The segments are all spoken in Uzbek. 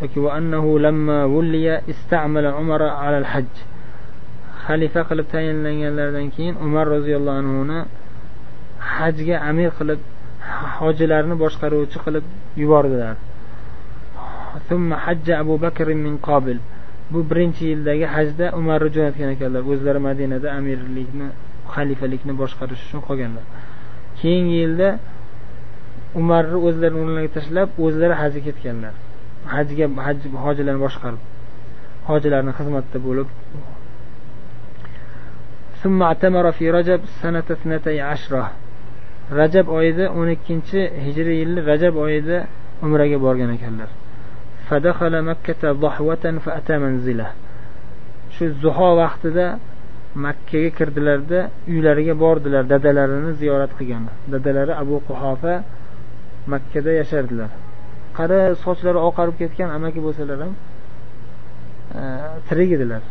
yoki xalifa qilib tayinlanganlaridan keyin umar roziyallohu anhuni hajga amir qilib hojilarni boshqaruvchi qilib yubordilar. Hajja abu bakr min qobil bu birinchi yildagi hajda umarni jo'natgan ekanlar. O'zlari madinada amirlikni xalifalikni boshqarish uchun qolganlar. Keyingi yilda umarni o'zlarini o'rniga tashlab o'zlari hajga ketganlar. hajga haj hojilarni boshqarib hojilarni xizmatida bo'lib. Rajab oyida o'n ikkinchi hijriy yilni rajab oyida umraga borgan ekanlar. Shu zuho vaqtida makkaga kirdilarda uylariga bordilar dadalarini ziyorat qilgan. Dadalari abu quhofa makkada yashardilar. Qari sochlari oqarib ketgan amaki bo'lsalar ham e, tirik edilar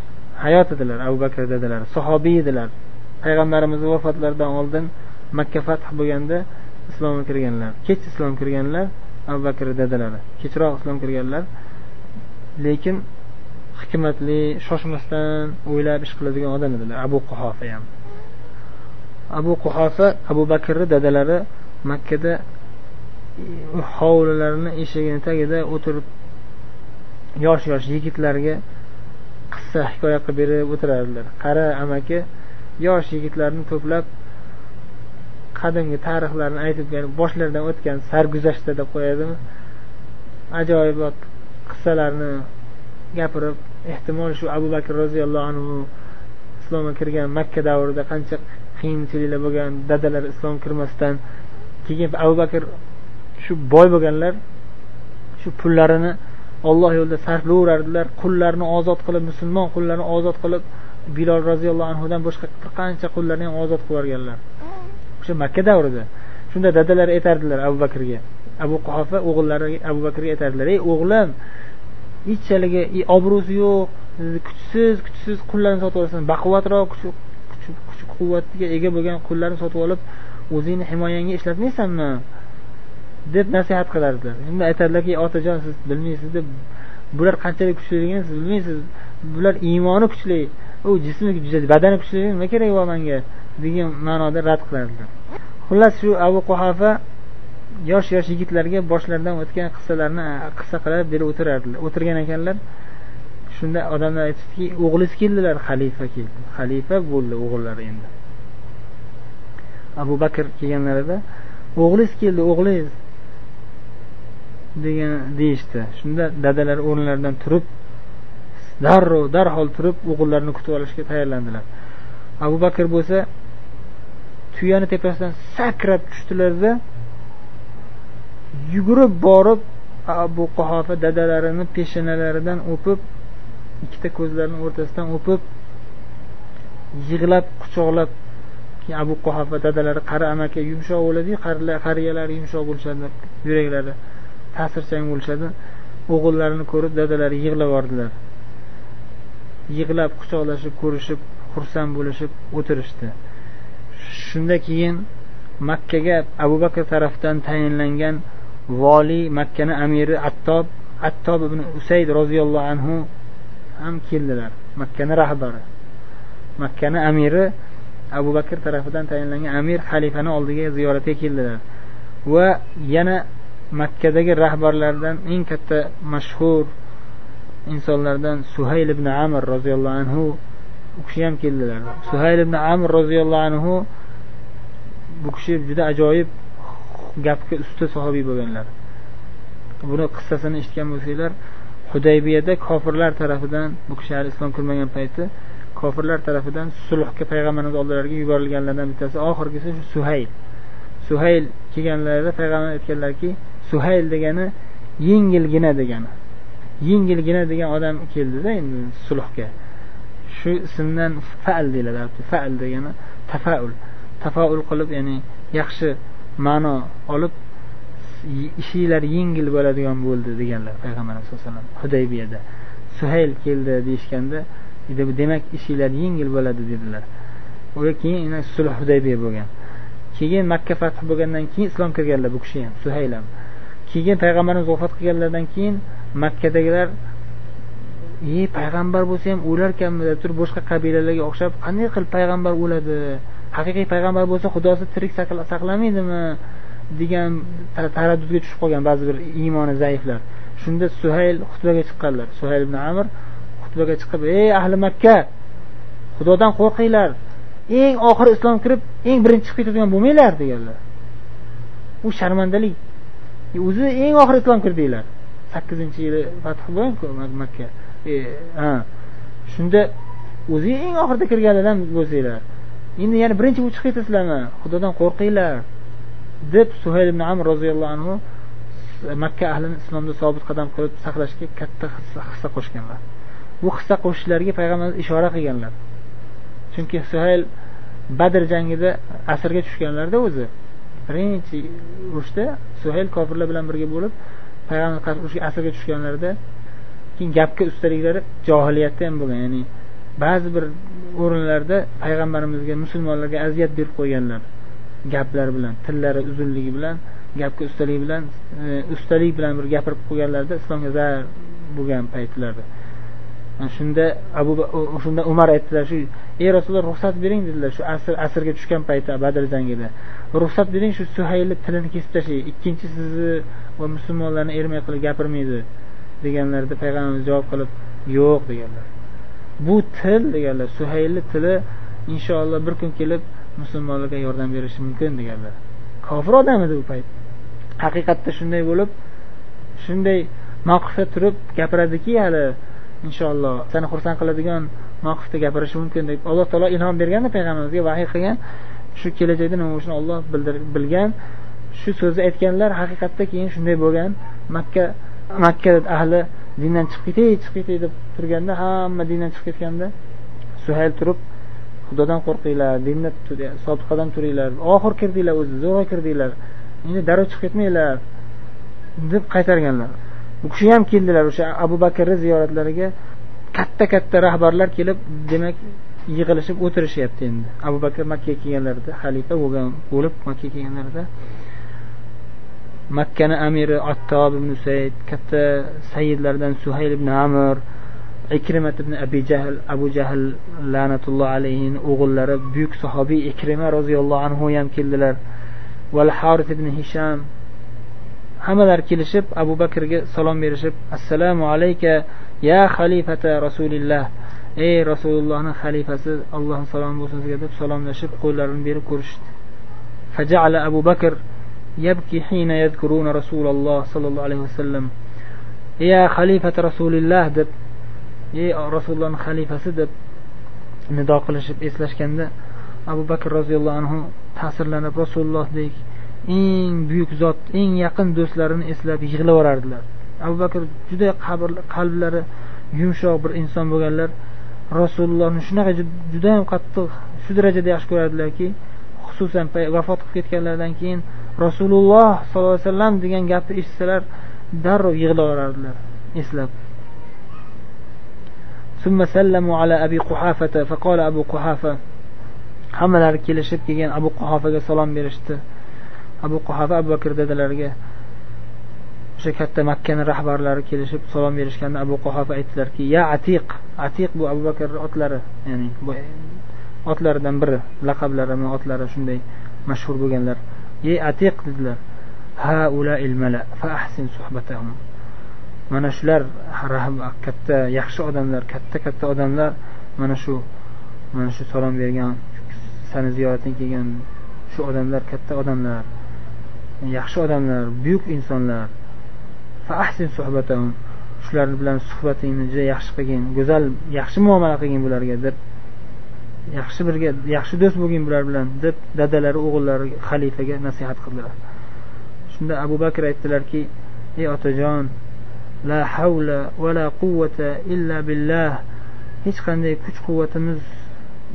hayot edilar abu bakr dadalari sahobiy edilar. Payg'ambarimizni vafotlaridan oldin makka fath bo'lganda islomga kirganlar. Kech islom kirganlar abu bakr dadalari kechroq islom kirganlar. Lekin hikmatli shoshmasdan o'ylab ish qiladigan odam edilar. Abu quhofa ham. Abu quhofa abu bakrni dadalari makkada hovlilarini eshigini tagida o'tirib yosh yosh yigitlarga qissa hikoya qilib berib o'tirardilar. Qari amaki yosh yigitlarni to'plab qadimgi tarixlarni aytib boshlaridan o'tgan sarguzashta deb qo'yadimi? Ajoyib qissalarni gapirib ehtimol shu abu bakr roziyallohu anhu islomga kirgan makka davrida qancha qiyinchiliklar bo'lgan dadalar islom kirmasdan keyin abu bakr shu boy bo'lganlar shu pullarini olloh yo'lida sarflayverardilar. Qullarni ozod qilib musulmon qullarni ozod qilib bilol roziyallohu anhudan boshqa bir qancha qullarni ham ozod qilib yuborganlar o'sha makka davrida. Shunda dadalari aytardilar abu bakrga. Abu quhofa o'g'illari abu bakrga aytardilar ey o'g'lim hechchaligi obro'si yo'q. Kuchsiz kuchsiz qullarni sotib olasan. Baquvvatroq kuch quvvatga ega bo'lgan qullarni sotib olib o'zingni himoyangga ishlatmaysanmi deb nasihat qilardilar. Shunda aytadilarki otajon siz bilmaysiz deb bular qanchalik kuchliligini siz bilmaysiz. Bular iymoni kuchli u jismi badani kuchli nima kerak bor manga degan ma'noda rad qilardilar. Xullas shu abu quhafa yosh yosh yigitlarga boshlaridan o'tgan qissalarni qissa qilib berib o'tirardilar o'tirgan ekanlar. Shunda odamlar aytishdiki o'g'lingiz keldilar xalifa keldi xalifa bo'ldi o'g'illari endi. Abu bakr kelganlarida o'g'lingiz keldi o'g'liz. Degan deyishdi. Shunda dadalar o'rnlaridan turib darrov darhol turib o'g'illarini kutib olishga tayyorlandilar. Abu bakr bo'lsa tuyani tepasidan sakrab tushdilarda yugurib borib abu quhofa dadalarini peshonalaridan o'pib ikkita ko'zlarini o'rtasidan o'pib yig'lab quchoqlab abu quhofa dadalari qari amaki yumshoq bo'ladiyu qariyalar yumshoq bo'lishadi yuraklari. Ta'sirchan bo'lishadi. O'g'illarini ko'rib dadalari yig'lab yubordilar. Yig'lab quchoqlashib ko'rishib xursand bo'lishib o'tirishdi. Shunda keyin makkaga abu bakr tarafdan tayinlangan voliy makkani amiri attob attob ibn usayd roziyallohu anhu ham keldilar makkani rahbari. Makkani amiri abu bakr tarafidan tayinlangan amir xalifani oldiga ziyoratga keldilar. Va yana makkadagi rahbarlardan eng katta mashhur insonlardan suhayl ibn amir roziyallohu anhu u kishi ham keldilar. Suhayl ibn amir roziyallohu anhu bu kishi juda ajoyib gapga usta sahobiy bo'lganlar. Buni qissasini eshitgan bo'lsanglar hudaybiyada kofirlar tarafidan bu kishi hali islom kirmagan payti kofirlar tarafidan sulhga payg'ambarimiz oldilariga yuborilganlardan bittasi oxirgisi shu suhayl. Suhayl kelganlarida payg'ambar aytganlarki suhayl degani yengilgina degani. Yengilgina degan odam keldida endi sulhga. Shu ismdan faal deyiladi faal degani tafaul. Tafaul qilib ya'ni yaxshi ma'no olib ishinglar yengil bo'ladigan bo'ldi deganlar payg'ambar alayhi vasallam hudaybiyada. Suhayl keldi deyishganda demak ishinglar yengil bo'ladi dedilar. U keyin sulh hudaybiya bo'lgan. Keyin makka fath bo'lgandan keyin islom kirganlar bu kishi ham suhayl ham. Keyin payg'ambarimiz vafot qilganlaridan keyin makkadagilar e payg'ambar bo'lsa ham o'larkanmi? deb turib boshqa qabilalarga o'xshab qanday qilib payg'ambar o'ladi? Haqiqiy payg'ambar bo'lsa xudosi tirik saqlamaydimi? degan taraddudga tushib qolgan ba'zi bir iymoni zaiflar. Shunda suhayl xutbaga chiqqanlar. Suhayl ibn amir xutbaga chiqib ey ahli makka xudodan qo'rqinglar. Eng oxiri islom kirib eng birinchi chiqib ketadigan bo'lmanglar deganlar. U sharmandalik o'zi eng oxiri islom kirdinglar. Sakkizinchi yili fath bo'lganku makka. E, ha. Shunda o'zi eng oxirida kirganlardan bo'lsanglar. Endi yana birinchi bo'lib chiqib ketasizlarmi? Xudodan qo'rqinglar. Deb suhayl ibn amr roziyallohu anhu makka ahlini islomda sobit qadam qilib saqlashga katta hissa qo'shganlar. Bu hissa qo'shishlarga payg'ambarimiz ishora qilganlar. Chunki suhayl badr jangida asrga tushganlarda o'zi birinchi urushda suhayl kofirlar bilan birga bo'lib payg'ambar qarshi urushga asrga tushganlarida keyin gapga ustaliklari johiliyatda ham bo'lgan. Ya'ni ba'zi bir o'rinlarda payg'ambarimizga musulmonlarga aziyat berib qo'yganlar. Gaplar bilan tillari uzunligi bilan gapga ustalik bilan e, ustalik bilan bir gapirib qo'yganlarida islomga zarar bo'lgan paytlarda. Shunda abu shunda umar aytdilar shu ey rasululloh ruxsat bering dedilar shu asr asrga tushgan paytda badr jangida. Ruxsat bering shu suhaylni tilini kesib tashlay ikkinchi sizni va musulmonlarni ermak qilib gapirmaydi deganlarida payg'ambarimiz javob qilib yo'q deganlar. Bu til deganlar suhaylni tili inshaalloh bir kun kelib musulmonlarga yordam berishi mumkin deganlar. Kofir odam edi u payt. Haqiqatda shunday bo'lib shunday mavqifda turib gapiradiki hali inshaalloh seni xursand qiladigan mavqifda gapirishi mumkin deb alloh taolo ilhom berganda payg'ambarimizga vahiy qilgan shu kelajakda nima bo'lishini olloh bilgan. Shu so'zni aytganlar haqiqatda keyin shunday bo'lgan. Makka makka ahli dindan chiqib ketay chiqib ketay deb turganda hamma dindan chiqib ketganda suhayl turib xudodan qo'rqinglar dinda sobit qadam turinglar oxir kirdinglar o'zi zo'rg'a kirdinglar endi darrov chiqib ketmanglar deb qaytarganlar. Bu kishi ham keldilar o'sha abu bakrni ziyoratlariga. Katta katta rahbarlar kelib demak yig'ilishib o'tirishyapti endi. Abu bakr makkaga kelganlarida xalifa bo'lgan bo'lib makkaga kelganlarida. Makkani amiri attob ibn sayd katta sayyidlardan suhayl ibn amir ikrimat ibn abi jahl abu jahl la'natulloh alayhini o'g'illari buyuk sahobiy ikrima roziyallohu anhu ham keldilar. Val haris ibn hisham hammalari kelishib abu bakrga salom berishib assalomu alayka ya xalifata rasulilloh ey rasulullohni xalifasi allohni salomi bo'lsin sizga deb salomlashib qo'llarini berib ko'rishdi فجعل أبو بكر يبكي حين يذكرون رسول الله صلى الله عليه وسلم يا خليفة رسول الله deb ey rasulullohni xalifasi deb nido qilishib eslashganda abu bakr roziyallohu anhu ta'sirlanib rasulullohdek eng buyuk zot eng yaqin do'stlarini eslab yig'lavorardilar abu bakr juda qalblari yumshoq bir inson bo'lganlar rasulullohni shunaqa judayam qattiq shu darajada yaxshi ko'rardilarki xususan vafot qilib ketganlaridan keyin rasululloh sollallohu alayhi vasallam degan gapni eshitsalar darrov yig'lavorardilar eslab ثم سلموا على أبي قحافة فقال أبو قحافة hammalari kelishib kelgan abu quhofaga salom berishdi Abu quhofa abu bakr dadalariga o'sha katta makkani rahbarlari kelishib salom berishganda abu quhofa aytdilarki ya atiq atiq bu abu bakr otlari ya'ni otlaridan biri laqablari otlari shunday mashhur bo'lganlar. Ey atiq dedilar mana shular katta yaxshi odamlar katta katta odamlar mana shu mana shu salom bergan sani ziyorating kelgan shu odamlar katta odamlar. Yaxshi odamlar buyuk insonlar. Shular bilan suhbatingni juda yaxshi qilgin go'zal yaxshi muomala qilgin bularga deb yaxshi birga yaxshi do'st bo'lgin bular bilan deb dadalari o'g'illari xalifaga nasihat qildilar. Shunda abu bakr aytdilarki ey otajon la havla va la quvvata illa billah hech qanday kuch quvvatimiz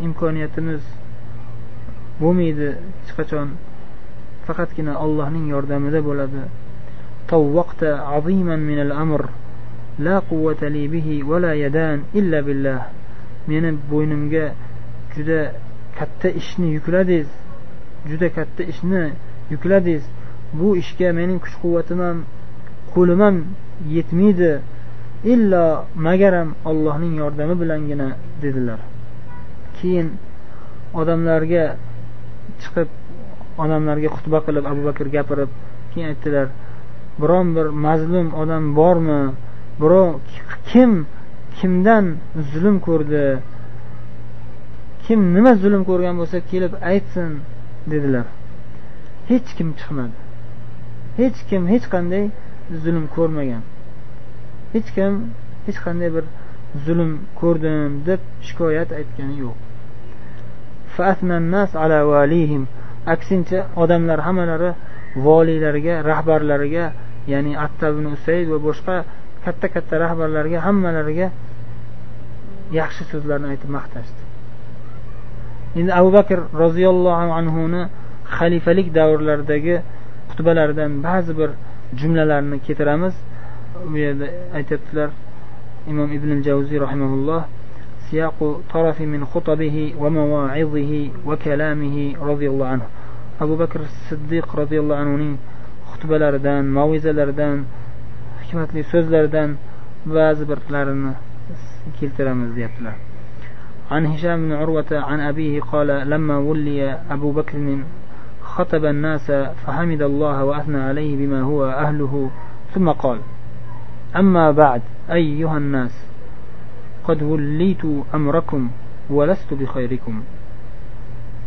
imkoniyatimiz bo'lmaydi hech qachon. faqatgina allohning yordamida bo'ladi. Aziman amr. La li bihi va la yadan illa billah. Meni bo'ynimga juda katta ishni yukladingiz. Juda katta ishni yukladingiz. Bu ishga mening kuch quvvatim ham qo'lim ham yetmaydi. Illo magaram allohning yordami bilangina dedilar. Keyin odamlarga chiqib odamlarga xutba qilib abu bakr gapirib keyin aytdilar biron bir mazlum odam bormi? Birov kim kimdan zulm ko'rdi? Kim nima zulm ko'rgan bo'lsa kelib aytsin dedilar. Hech kim chiqmadi. Hech kim hech qanday zulm ko'rmagan. Hech kim hech qanday bir zulm ko'rdim deb shikoyat aytgani yo'q. Aksincha odamlar hammalari voliylariga rahbarlariga ya'ni atta ibn usayd va boshqa katta katta rahbarlarga hammalariga yaxshi so'zlarni aytib maqtashdi. Endi abu bakr roziyallohu anhuni xalifalik davrlaridagi xutbalaridan ba'zi bir jumlalarni keltiramiz bu yerda aytyaptilar imom ibn javziy rahimaulloh سياق طرف من خطبه ومواعظه وكلامه رضي الله عنه. أبو بكر الصديق رضي الله عنه xutbalaridan mavizalaridan hikmatli so'zlaridan ba'zi birlarini keltiramiz deyaptilar عن هشام بن عروة عن أبيه قال لما ولي أبو بكر خطب الناس فحمد الله وأثنى عليه بما هو أهله ثم قال أما بعد أيها الناس قد وليت أمركم ولست بخيركم.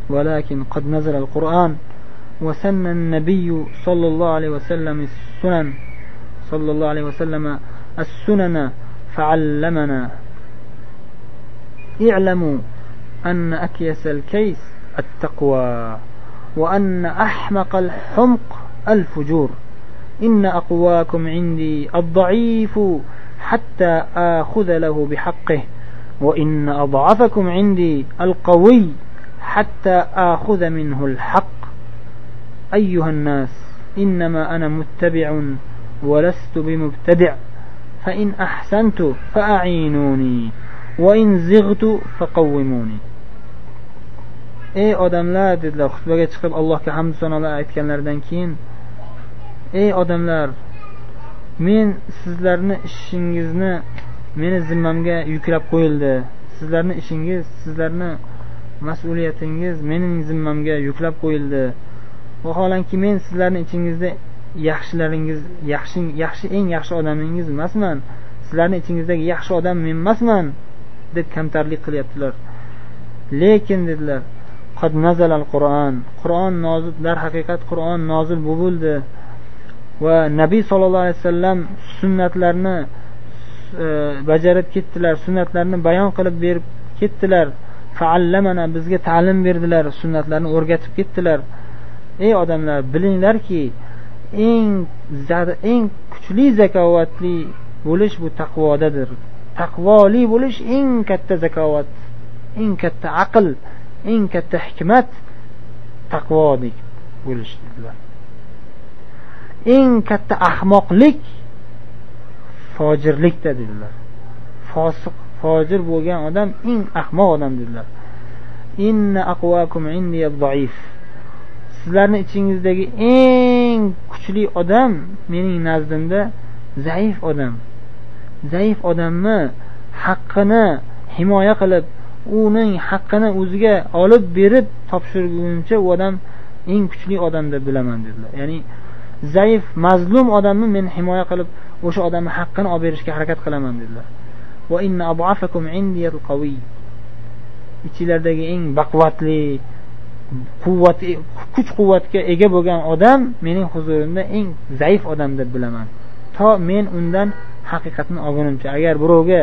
ولكن قد نزل القرآن وسن النبي صلى الله عليه وسلم السنن. صلى الله عليه وسلم السنن فعلمنا. اعلموا أن أكيس الكيس التقوى وأن أحمق الحمق الفجور. إن أقواكم عندي الضعيف حتى آخذ له بحقه. وإن أضعفكم عندي القوي حتى آخذ منه الحق. أيها الناس إنما أنا متبع ولست بمبتدع. فإن أحسنت فأعينوني وإن زغت فقوموني. Ey odamlar dedilar xutbaga chiqib allohga hamd sanolar aytganlaridan keyin. Ey odamlar men sizlarni ishingizni meni zimmamga yuklab qo'yildi. Sizlarni ishingiz sizlarni mas'uliyatingiz mening zimmamga yuklab qo'yildi. Vaholanki men sizlarni ichingizda yaxshilaringiz yaxshi yaxshi eng yaxshi odamingiz emasman. Sizlarni ichingizdagi yaxshi odam men emasman deb kamtarlik qilyaptilar. Lekin dedilar qad nazalal qur'on qur'on nozil darhaqiqat qur'on nozil bo'ldi. Va nabiy sollallohu alayhi vasallam sunnatlarni e, bajarib ketdilar sunnatlarni bayon qilib berib ketdilar. Faallamana bizga ta'lim berdilar sunnatlarni o'rgatib ketdilar. Ey odamlar bilinglarki eng eng kuchli zakovatli bo'lish bu taqvodadir. Taqvoli bo'lish eng katta zakovat eng katta aql eng katta hikmat taqvodek bo'lish dedilar. Eng katta ahmoqlik fojirlikda dedilar. Fosiq fojir bo'lgan odam eng ahmoq odam dedilar. Inna sizlarni ichingizdagi eng kuchli odam mening nazdimda zaif odam. Zaif odamni haqqini himoya qilib uning haqqini o'ziga olib berib topshirguncha u odam eng kuchli odam deb bilaman dedilar. Ya'ni zaif mazlum odamni men himoya qilib o'sha odamni haqqini olib berishga harakat qilaman dedilar. Ichilaridagi eng baquvvatli quvvat kuch quvvatga ega bo'lgan odam mening huzurimda eng zaif odam deb bilaman. To men undan haqiqatni olgunimcha agar birovga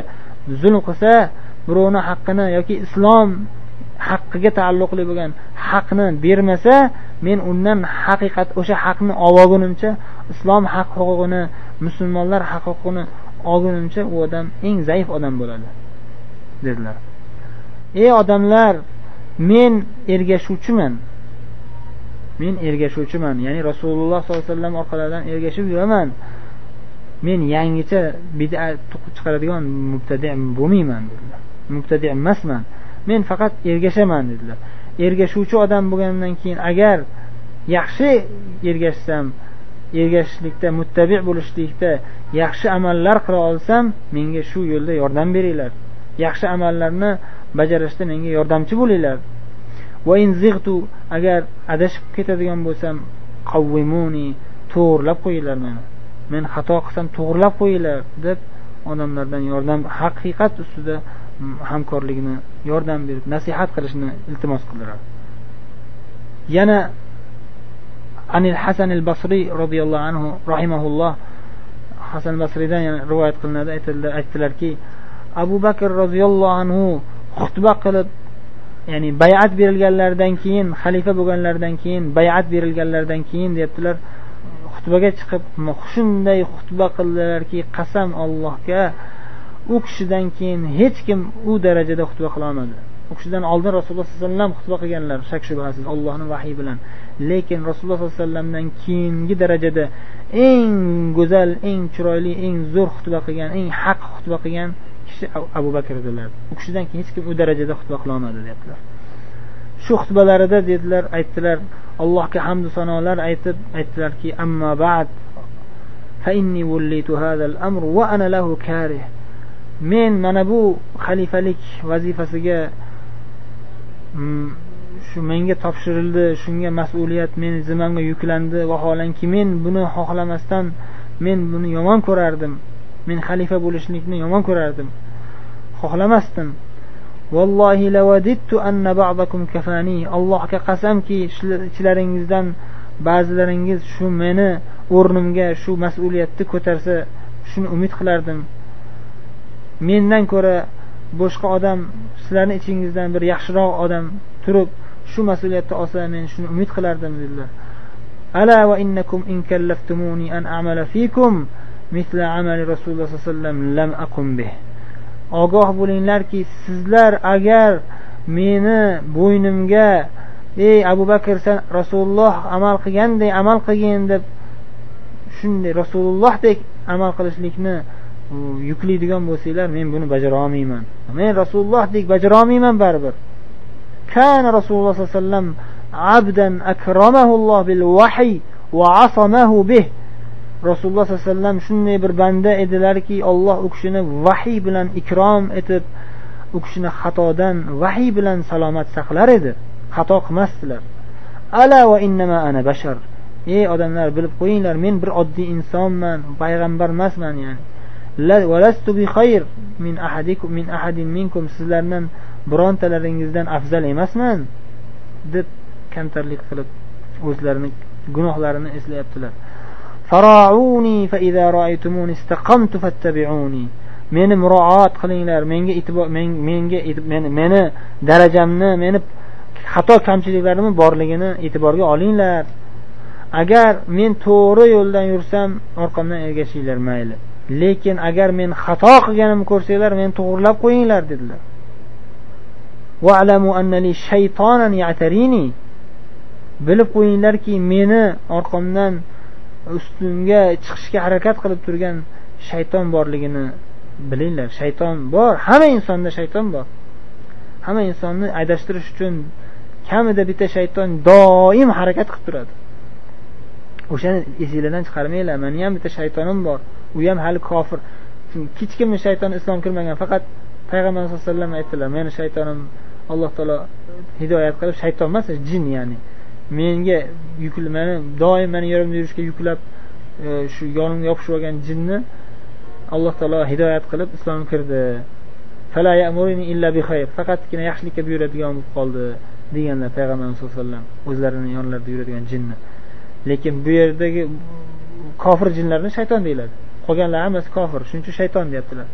zulm qilsa birovni haqqini yoki islom haqqiga taalluqli bo'lgan haqni bermasa men undan haqiqat o'sha haqni olgunimcha islom haq huquqini musulmonlar haq huquqini olgunimcha u odam eng zaif odam bo'ladi dedilar. Ey odamlar men ergashuvchiman. Men ergashuvchiman. Ya'ni rasululloh sollallohu alayhi vasallam orqalaridan ergashib yuraman. Men yangicha bidat chiqaradigan mubtadi bo'lmayman dedilar. Mubtadi emasman. Men faqat ergashaman dedilar. Ergashuvchi odam bo'lgandan keyin agar yaxshi ergashsam ergashishlikda muttabi bo'lishlikda yaxshi amallar qila olsam menga shu yo'lda yordam beringlar. Yaxshi amallarni bajarishda menga yordamchi bo'linglar. Agar adashib ketadigan bo'lsam qavvimuni to'g'irlab qo'yinglar meni. Men xato qilsam to'g'irlab qo'yinglar deb odamlardan yordam haqiqat ustida hamkorlikni yordam berib nasihat qilishni iltimos qildilar yana anil hasan al basriy roziyallohu anhu rahimahulloh hasan basriydan yana rivoyat qilinadi aytdilarki abu bakr roziyallohu anhu xutba qilib ya'ni bayat berilganlaridan keyin xalifa bo'lganlaridan keyin bayat berilganlaridan keyin deyaptilar xutbaga chiqib shunday xutba qildilarki qasam ollohga u kishidan keyin hech kim u darajada xutba qilolmadi u kishidan oldin rasululloh sollallohu alayhi vasallam xutba qilganlar shak shubhasiz ollohni vahiy bilan. Lekin rasululloh sollallohu alayhi vasallamdan keyingi darajada eng go'zal eng chiroyli eng zo'r xutba qilgan eng haq xutba qilgan kishi abu bakr edilar u kishidan keyin hech kim u darajada xutba qilolmadi deyaptilar shu xutbalarida dedilar aytdilar allohga hamdu sanolar aytib aytdilarki amma ba'd men mana bu xalifalik vazifasiga mm, shu menga topshirildi shunga mas'uliyat meni zimmamga yuklandi vaholanki men buni xohlamasdan men buni yomon ko'rardim. Men xalifa bo'lishlikni yomon ko'rardim. Xohlamasdim. Vallohi lavadittu anna ba'dakum kafani. Allohga qasamki ichlaringizdan ba'zilaringiz shu meni o'rnimga shu mas'uliyatni ko'tarsa shuni umid qilardim. Mendan ko'ra boshqa odam sizlarni ichingizdan bir yaxshiroq odam turib shu mas'uliyatni olsa men shuni umid qilardim dedilar. Ala va innakum in kallaftumuni an a'mala fikum misla amali rasululloh sollallohu alayhi vasallam lam aqum bih. Ogoh bo'linglarki sizlar agar meni bo'ynimga ey abu bakr san rasululloh amal qilganday amal qilgin deb shunday rasulullohdek amal qilishlikni yuklaydigan bo'lsanglar men buni bajara olmayman men rasulullohdek bajara olmayman baribir. Kana rasululloh sollallohu alayhi vasallam abdan bil bih. Rasululloh sallallohu alayhi vasallam shunday bir banda edilarki olloh u kishini vahiy bilan ikrom etib u kishini xatodan vahiy bilan salomat saqlar edi. Xato qilmasdilar. Ala va innama ana bashar. Ey odamlar bilib qo'yinglar men bir oddiy insonman payg'ambar emasman ya'ni. min ahadikum min ahadin minkum. Sizlardan birontalaringizdan afzal emasman deb kamtarlik qilib o'zlarini gunohlarini eslayaptilar. Meni muroat qilinglar menga e'tibor menga meni darajamni meni xato kamchiliklarimni borligini e'tiborga olinglar. Agar men to'g'ri yo'ldan yursam orqamdan ergashinglar mayli. Lekin agar men xato qilganimni ko'rsanglar meni to'g'irlab qo'yinglar dedilar. Bilib qo'yinglarki meni orqamdan ustimga chiqishga harakat qilib turgan shayton borligini bilinglar. Shayton bor. Hamma insonda shayton bor. Hamma insonni adashtirish uchun kamida bitta shayton doim harakat qilib turadi. O'shani esinglardan chiqarmanglar. Mani ham bitta shaytonim bor. U ham hali kofir. Hech kimni shaytoni islom kirmagan faqat payg'ambar sallallohu alayhi vasallam aytdilar meni shaytonim alloh taolo hidoyat qilib shayton emas jin ya'ni. Menga yukl mani doim mani yo'limda yurishga yuklab e, shu yonimga yopishib olgan jinni alloh taolo hidoyat qilib islomga kirdi. Faqatgina yaxshilikka buyuradigan bo'lib qoldi deganlar payg'ambarimiz sallallohu alayhi vasallam o'zlarini yonlarida yuradigan jinni. Lekin bu yerdagi kofir jinlarni shayton deyiladi. Qolganlar hammasi kofir shuning uchun shayton deyaptilar.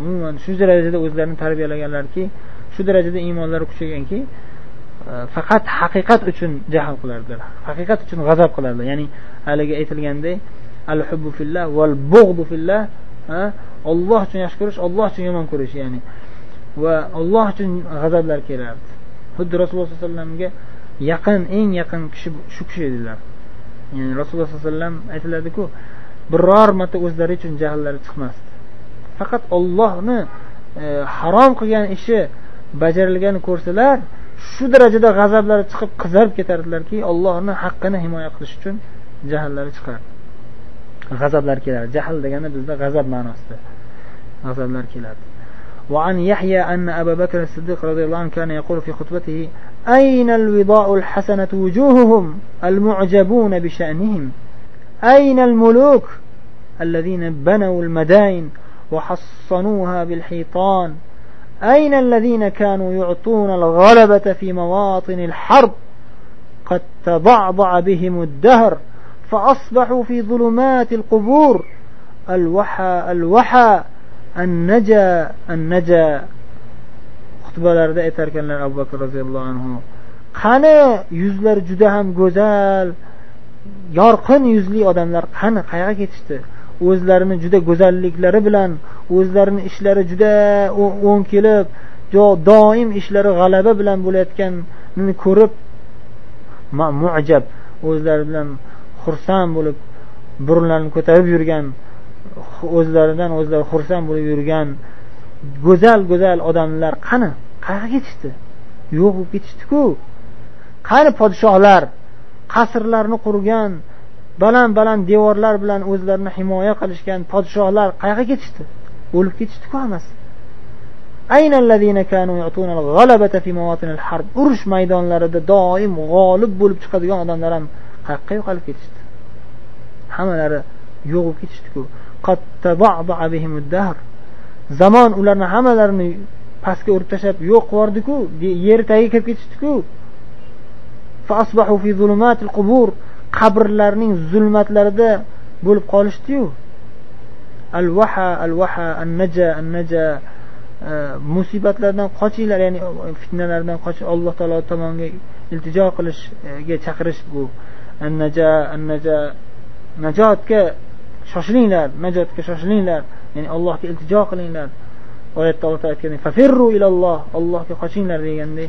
Umuman shu darajada o'zlarini tarbiyalaganlarki shu darajada iymonlari kuchayganki e, faqat haqiqat uchun jahl qilardilar. Haqiqat uchun g'azab qilardilar. Ya'ni haligi aytilganday al hubbu fillah val bug'du fillah olloh uchun yaxshi ko'rish olloh uchun yomon ko'rish ya'ni va olloh uchun g'azablar kelardi. Xuddi rasululloh sollallohu alayhi vasallamga yaqin eng yaqin kishi shu kishi edilar. Ya'ni rasululloh sollallohu alayhi vasallam aytiladiku biror marta o'zlari uchun jahllari chiqmasdi faqat ollohni e, harom qilgan ishi bajarilganini ko'rsalar shu darajada g'azablari chiqib qizarib ketardilarki ollohni haqqini himoya qilish uchun jahllari chiqardi g'azablar keladi jahl degani bizda g'azab ma'nosida g'azablar keladi وعن يحيى أن أبا بكر الصديق رضي الله عنه كان يقول في خطبته أين الوضاء الحسنة وجوههم المعجبون بشأنهم أين الملوك الذين بنوا المدائن وحصنوها بالحيطان؟ أين الذين كانوا يعطون الغلبة في مواطن الحرب قد تضعضع بهم الدهر فأصبحوا في ظلمات القبور؟ الوحى الوحى النجا النجا. xutbalarida ekanlar abu bakr roziyallohu anhu qani yuzlari juda ham yorqin yuzli odamlar qani qayerga ketishdi? O'zlarini juda go'zalliklari bilan o'zlarini ishlari juda o'ng kelib doim ishlari g'alaba bilan bo'layotganini ko'rib mujab o'zlari bilan xursand bo'lib burunlarini ko'tarib yurgan o'zlaridan o'zlari xursand bo'lib yurgan go'zal go'zal odamlar qani? Qayerga ketishdi? Yo'q bo'lib ketishdiku. Qani podshohlar qasrlarni qurgan baland baland devorlar bilan o'zlarini himoya qilishgan podshohlar qayerga ketishdi? O'lib ketishdiku hammasi. Urush maydonlarida doim g'olib bo'lib chiqadigan odamlar ham qayoqqa yo'qolib ketishdi? Hammalari yo'q bo'lib ketishdiku zamon ularni hammalarini pastga urib tashlab yo'q qilib yubordiku yer tagiga kirib ketishdiku qabrlarning zulmatlarida bo'lib qolishdiyu al vaha al vaha an naja an naja musibatlardan qochinglar ya'ni fitnalardan qochib alloh taolo tomonga iltijo qilishga chaqirish bu an naja an naja najotga shoshilinglar najotga shoshilinglar ya'ni allohga iltijo qilinglar oyatda alloh taolo aytgandek fafirru ilalloh allohga qochinglar deganday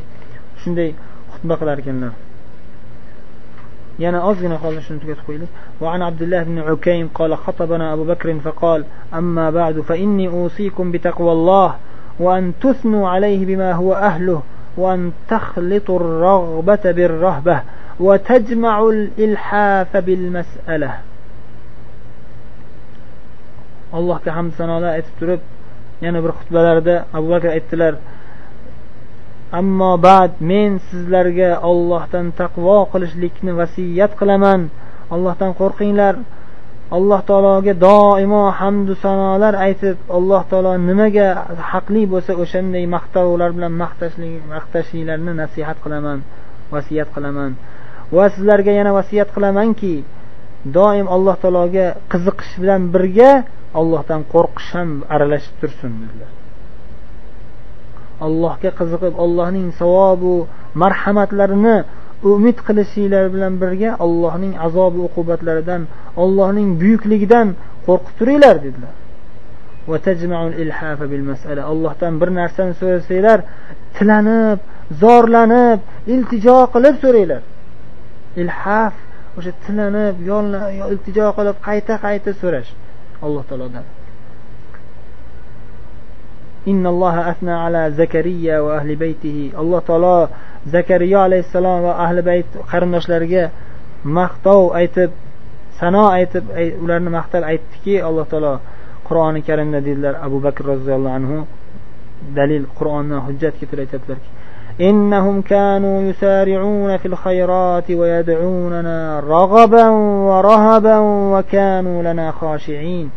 shunday xutba qilar ekanlar ozgina qoldi shuni tugatib qo'yaylik وعن عبد الله بن عكيم قال خطبنا أبو بكر فقال أما بعد فإني أوصيكم بتقوى الله وأن تثنوا عليه بما هو أهله وأن تخلطوا الرغبة بالرهبة وتجمعوا الإلحاف بالمسألة. allohga hamd sanolar aytib turib yana bir xutbalarida abu bakr aytdilar ammo bad men sizlarga ollohdan taqvo qilishlikni vasiyat qilaman. Allohdan qo'rqinglar. Alloh taologa doimo hamdu sanolar aytib alloh taolo nimaga haqli bo'lsa o'shanday maqtovlar bilan maqtashinglarni nasihat qilaman vasiyat qilaman. Va sizlarga yana vasiyat qilamanki doim alloh taologa qiziqish bilan birga ollohdan qo'rqish ham aralashib tursin dedilar. Allohga qiziqib allohning savobu marhamatlarini umid qilishinglar bilan birga allohning azobi uqubatlaridan allohning buyukligidan qo'rqib turinglar dedilar. Allohdan bir narsani so'rasanglar tilanib zorlanib iltijo qilib so'ranglar. Ilhaf o'sha tilanib iltijo qilib qayta qayta so'rash alloh taolodan. innalloha asna ala zakariya va ahli baytihi alloh taolo zakariya alayhissalom va ahli bayt qarindoshlariga maqtov aytib sano aytib ularni maqtab aytdiki alloh taolo qur'oni karimda dedilar abu bakr roziyallohu anhu dalil qur'onni hujjat keltirib aytyaptilarki إنهم كانوا يسارعون في الخيرات ويدعوننا رغبا ورهبا وكانوا لنا خاشعين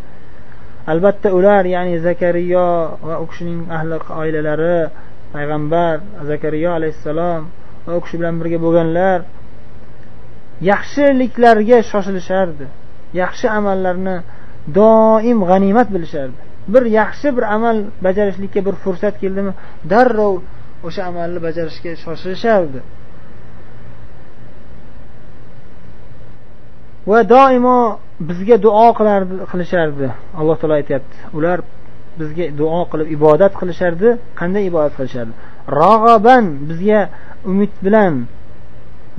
albatta ular ya'ni zakariyo va u kishining ahli oilalari payg'ambar zakariyo alayhissalom va u kishi bilan birga bo'lganlar yaxshiliklarga shoshilishardi. Yaxshi amallarni doim g'animat bilishardi. Bir yaxshi bir amal bajarishlikka bir fursat keldimi darrov o'sha amalni bajarishga shoshilishardi. Va doimo bizga duo qilardi qilishardi. Alloh taolo aytyapti. Ular bizga duo qilib ibodat qilishardi. Qanday ibodat qilishardi? Rag'aban bizga umid bilan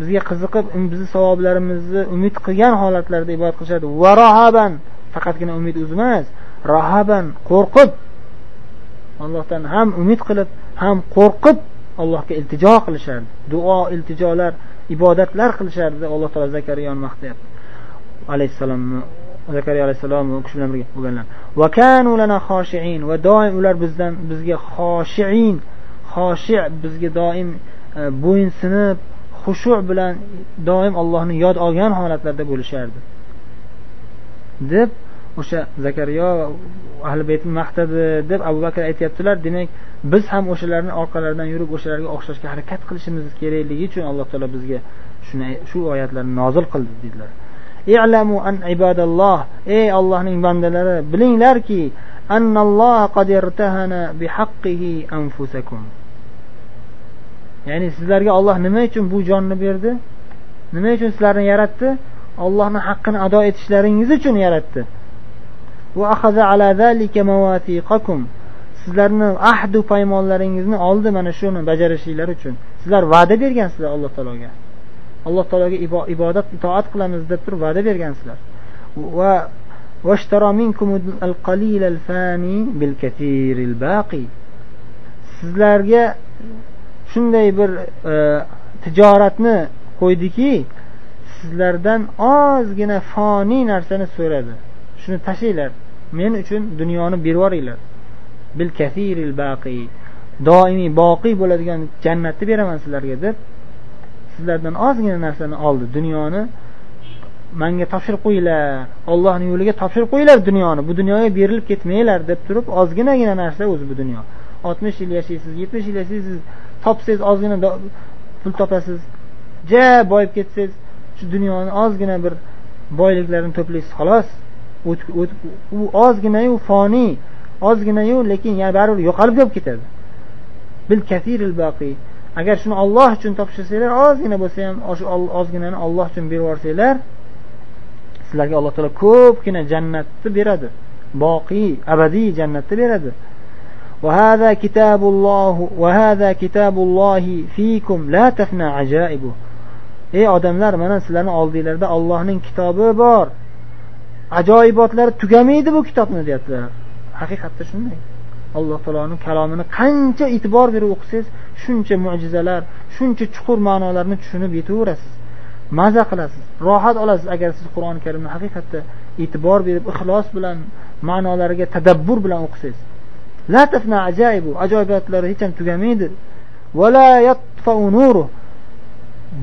bizga qiziqib um, bizni savoblarimizni umid qilgan holatlarda ibodat qilishardi. Va rohaban faqatgina umid o'zi emas rohaban qo'rqib allohdan ham umid qilib ham qo'rqib allohga iltijo qilishardi. Duo iltijolar ibodatlar qilishardi. Alloh taolo zakariyoni maqtayapti. Alayhissalomni zakariya alayhissalom u kishi bilan birga bo'lganlar. Va kanu lana xoshiin va doim ular bizdan bizga xoshiin xoshi bizga doim e, bo'yinsinib xushu bilan doim allohni yod olgan holatlarda bo'lishardi. Deb o'sha zakariyo ahli baytni maqtadi deb abu bakr aytyaptilar. Demak biz ham o'shalarni orqalaridan yurib o'shalarga o'xshashga harakat qilishimiz kerakligi uchun alloh taolo bizga shuni shu oyatlarni nozil qildi dedilar. I'lamu an ibadalloh. Ey allohning bandalari bilinglarki annalloh qad irtahana bihaqqihi anfusakum. Ya'ni sizlarga olloh nima uchun bu jonni berdi? Nima uchun sizlarni yaratdi? Ollohni haqqini ado etishlaringiz uchun yaratdi. Sizlarni ahdu paymonlaringizni oldi mana shuni bajarishinglar uchun. Sizlar va'da bergansizlar alloh taologa. Alloh taologa ibodat itoat qilamiz deb turib va'da bergansizlar va sizlarga shunday bir e, tijoratni qo'ydiki sizlardan ozgina foniy narsani so'radi. Shuni tashlanglar men uchun dunyoni berib yuboringlar bil kasiril baqi. Doimiy boqiy bo'ladigan jannatni beraman sizlarga deb sizlardan ozgina narsani oldi dunyoni manga topshirib qo'yinglar ollohni yo'liga topshirib qo'yinglar dunyoni bu dunyoga berilib ketmanglar deb turib ozginagina narsa o'zi bu dunyo. Oltmish yil yashaysiz yetmish yil yashaysiz topsangiz ozgina pul topasiz ja boyib ketsangiz shu dunyoni ozgina bir boyliklarini to'playsiz xolos. U ozginayu foniy ozginayu lekin yana baribir yo'qolib bo'lib ketadi. Bil kasiril boqiy agar shuni olloh uchun topshirsanglar ozgina bo'lsa ham shu ozginani olloh uchun berib yuborsanglar sizlarga alloh taolo ko'pgina jannatni beradi boqiy abadiy jannatni beradi وهذا كتاب الله وهذا كتاب الله فيكم لا تفنى عجائبه ey odamlar mana sizlarni oldinglarda ollohning kitobi bor ajoyibotlari tugamaydi bu kitobni deyaptilar haqiqatda shunday alloh taoloni kalomini qancha e'tibor berib o'qisangiz shuncha mo'jizalar shuncha chuqur ma'nolarni tushunib yetaverasiz. Maza qilasiz rohat olasiz agar siz qur'oni karimni haqiqatda e'tibor berib ixlos bilan ma'nolariga tadabbur bilan o'qisangiz. La tafna ajaibu ajoyibotlari hech ham tugamaydi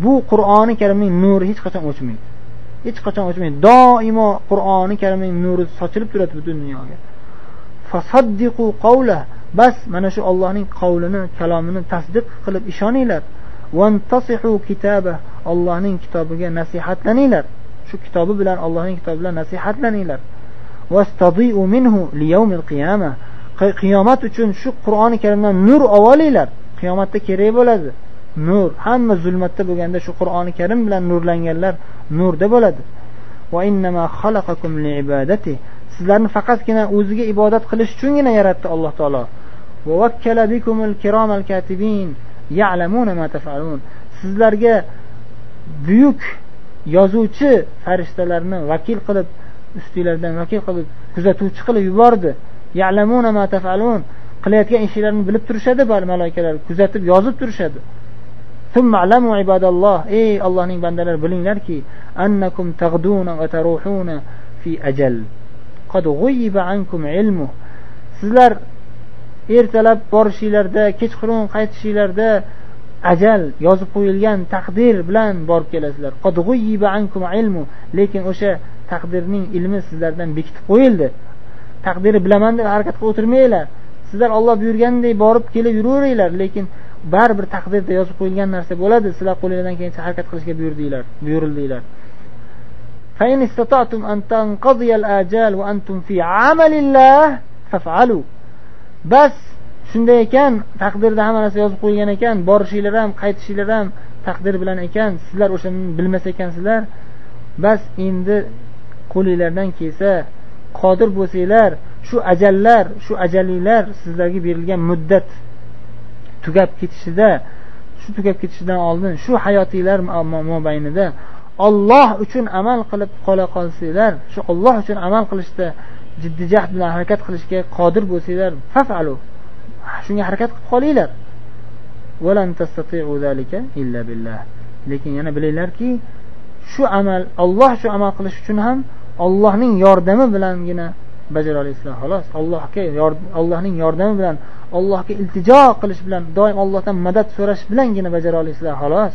bu qur'oni karimning nuri hech qachon o'chmaydi. Hech qachon o'chmaydi. Doimo qur'oni karimning nuri sochilib turadi butun dunyoga. Fasaddiqu qavla bas mana shu ollohning qavlini kalomini tasdiq qilib ishoninglar. Ollohning kitobiga nasihatlaninglar. Shu kitobi bilan allohning kitobi bilan nasihatlaninglar. Minhu qiyomat uchun shu qur'oni karimdan nur olinglar. Qiyomatda kerak bo'ladi. Nur hamma zulmatda bo'lganda shu qur'oni karim bilan nurlanganlar nurda bo'ladi. Sizlarni faqatgina o'ziga ibodat qilish uchungina yaratdi alloh taolo. Sizlarga buyuk yozuvchi farishtalarni vakil qilib ustinglardan vakil qilib kuzatuvchi qilib yubordi. Ma tafalun. Qilayotgan ishinglarni bilib turishadi malaikalar kuzatib yozib turishadi. Ibadalloh. Ey allohning bandalari bilinglarki annakum tag'duna va taruhuna fi ajal. Sizlar ertalab borishinglarda kechqurun qaytishinglarda ajal yozib qo'yilgan taqdir bilan borib kelasizlar. Lekin o'sha taqdirning ilmi sizlardan bekitib qo'yildi. Taqdiri bilaman deb harakat qilib o'tirmanglar. Sizlar olloh buyurganday borib kelib yuraveringlar lekin baribir taqdirda yozib qo'yilgan narsa bo'ladi. Sizlar qo'linglardan kelgancha harakat qilishga buyurdinglar buyurildinglar. Bas shunday ekan taqdirda hamma narsa yozib qo'yilgan ekan borishinglar ham qaytishinglar ham taqdir bilan ekan sizlar o'shani bilmas ekansizlar. Bas endi qo'linglardan kelsa qodir bo'lsanglar shu ajallar shu ajalinglar sizlarga berilgan muddat tugab ketishida shu tugab ketishidan oldin shu hayotinglar mobaynida olloh uchun amal qilib qola qolsanglar shu olloh uchun amal qilishda jiddiy jahd bilan harakat qilishga qodir bo'lsanglar fafalu. Shunga harakat qilib qolinglar. Lekin yana bilinglarki shu amal olloh shu amal qilish uchun ham ollohning yordami bilangina bajara olasizlar xolos allohga allohning yordami bilan allohga iltijo qilish bilan doim allohdan madad so'rash bilangina bajara olasizlar xolos.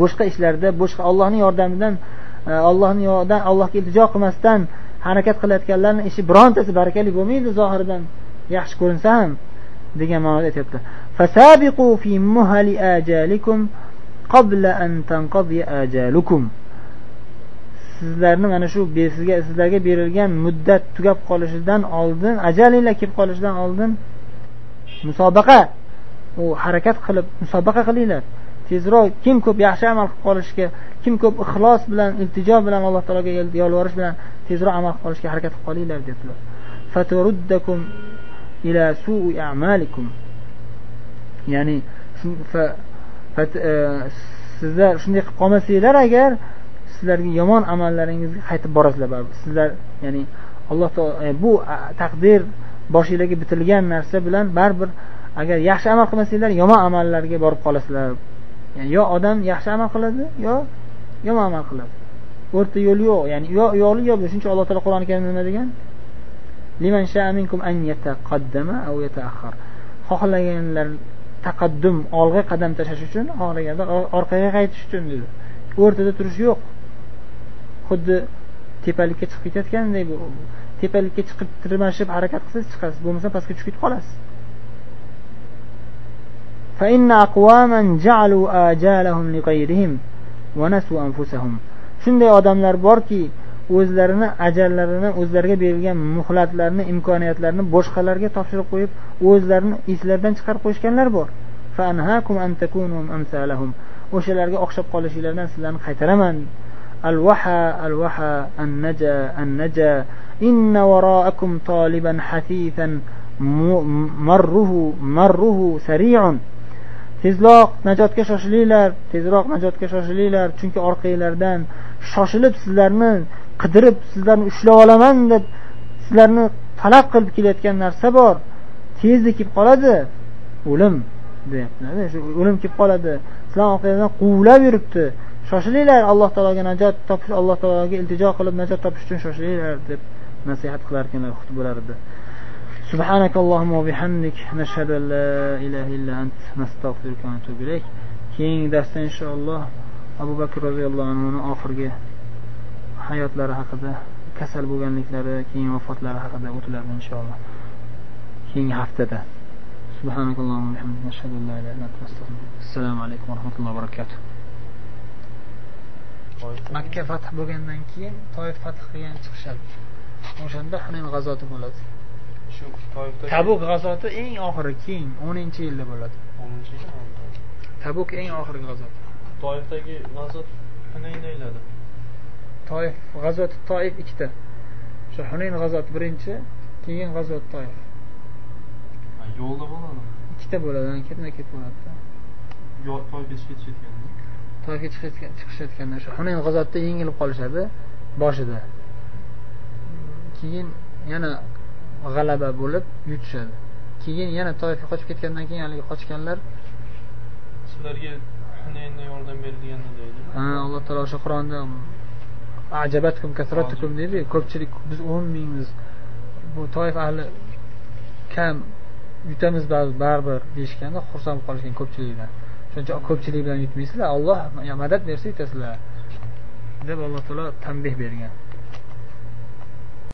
Boshqa ishlarda boshqa allohning yordamidan e, ollohni allohni yordam allohga iltijo qilmasdan harakat qilayotganlarni ishi birontasi barakali bo'lmaydi zohiridan. Yaxshi ko'rinsa ham degan ma'noda aytyapti. Fasabiqu fi muhali ajalikum qabla an tanqadi ajalukum. Sizlarni mana shu sizga sizlarga berilgan muddat tugab qolishidan oldin ajalinglar kelib qolishidan oldin musobaqa u harakat qilib musobaqa qilinglar. Tezroq kim ko'p yaxshi amal qilib qolishga kim ko'p ixlos bilan iltijo bilan alloh taologa yolvorish bilan tezroq amal qilib qolishga harakat qilib qolinglar debdilar ila a'malikum. Ya'ni e, sizlar shunday qilib qolmasanglar agar sizlarga yomon amallaringizga qaytib borasizlar. Baribir sizlar ya'ni alloh taolo e, bu taqdir boshinglarga bitilgan narsa bilan baribir agar yaxshi amal qilmasanglar yomon amallarga borib qolasizlar. Yani yo odam yaxshi amal qiladi yo yomon amal qiladi. O'rta yo'l yo'q ya'ni yo yo'li yo shuning uchun alloh taolo qur'oni karimda nima degan? Xohlaganlar taqaddum olg'a qadam tashlash uchun xohlaganlar orqaga qaytish uchun dedi. O'rtada turish yo'q. Xuddi tepalikka chiqib ketayotganday tepalikka chiqib tirmashib harakat qilsangiz chiqasiz bo'lmasa pastga tushib ketib qolasiz. shunday odamlar borki o'zlarini ajallarini o'zlariga berilgan muhlatlarni imkoniyatlarni boshqalarga topshirib qo'yib o'zlarini eslaridan chiqarib qo'yishganlar bor o'shalarga o'xshab qolishinglardan sizlarni qaytaraman الوحى الوحى النجا النجا إن وراءكم طالبا حثيثا مره مره سريع tezroq najotga shoshilinglar tezroq najotga shoshilinglar chunki orqanglardan shoshilib sizlarni qidirib sizlarni ushlab olaman deb sizlarni talab qilib kelayotgan narsa bor. Tezda kelib qoladi. O'lim deyaptilar shu o'lim kelib qoladi. Sizlarni orqanglardan quvlab yuribdi. Shoshilinglar alloh taologa najot topish alloh taologa iltijo qilib najot topish uchun shoshilinglar deb nasihat qilar ekanlar xutbalarida. سبحانك اللهم وبحمدك نشهد أن لا إله إلا أنت نستغفرك ونتوب إليك keyingi darsda inshaalloh abu bakr roziyallohu anhuni oxirgi hayotlari haqida kasal bo'lganliklari keyin vafotlari haqida o'tiladi inshaalloh keyingi haftada سبحانك اللهم وبحمدك نشهد ان لا اله الا انت نستغفرك السلام عليكم ورحمه الله وبركاته makka fath bo'lgandan keyin toif fath qilgan chiqishadi o'shanda hunayn g'azoti bo'ladi Shu tabuk g'azoti eng oxiri keyin o'ninchi yilda bo'ladi. O'ninchi tabuk eng oxirgi g'azot. Toifdagi g'azot hunayn deyiladi toif g'azoti toif ikkita. O'sha hunayn g'azoti birinchi keyin g'azot toif. Yo'lda bo'ladimi ikkita bo'ladi ketma ket bo'ladida toifga ketishayotganda? Toifga chiqishayotganda o'sha hunayn g'azotida yengilib qolishadi boshida. Keyin yana g'alaba bo'lib yutishadi. Keyin yana toifga qochib ketgandan keyin haligi qochganlar sizlarga hunaynda yordam berilganda deydi. Ha alloh taolo o'sha qur'onda ajabatkum kasratukum deydi. Ko'pchilik biz o'n mingmiz bu toif ahli kam yutamiz baribir deyishganda xursand bo'lib qolishgan ko'pchilikdan shuncha ko'pchilik bilan yutmaysizlar. Olloh madad bersa yutasizlar deb alloh taolo tanbeh bergan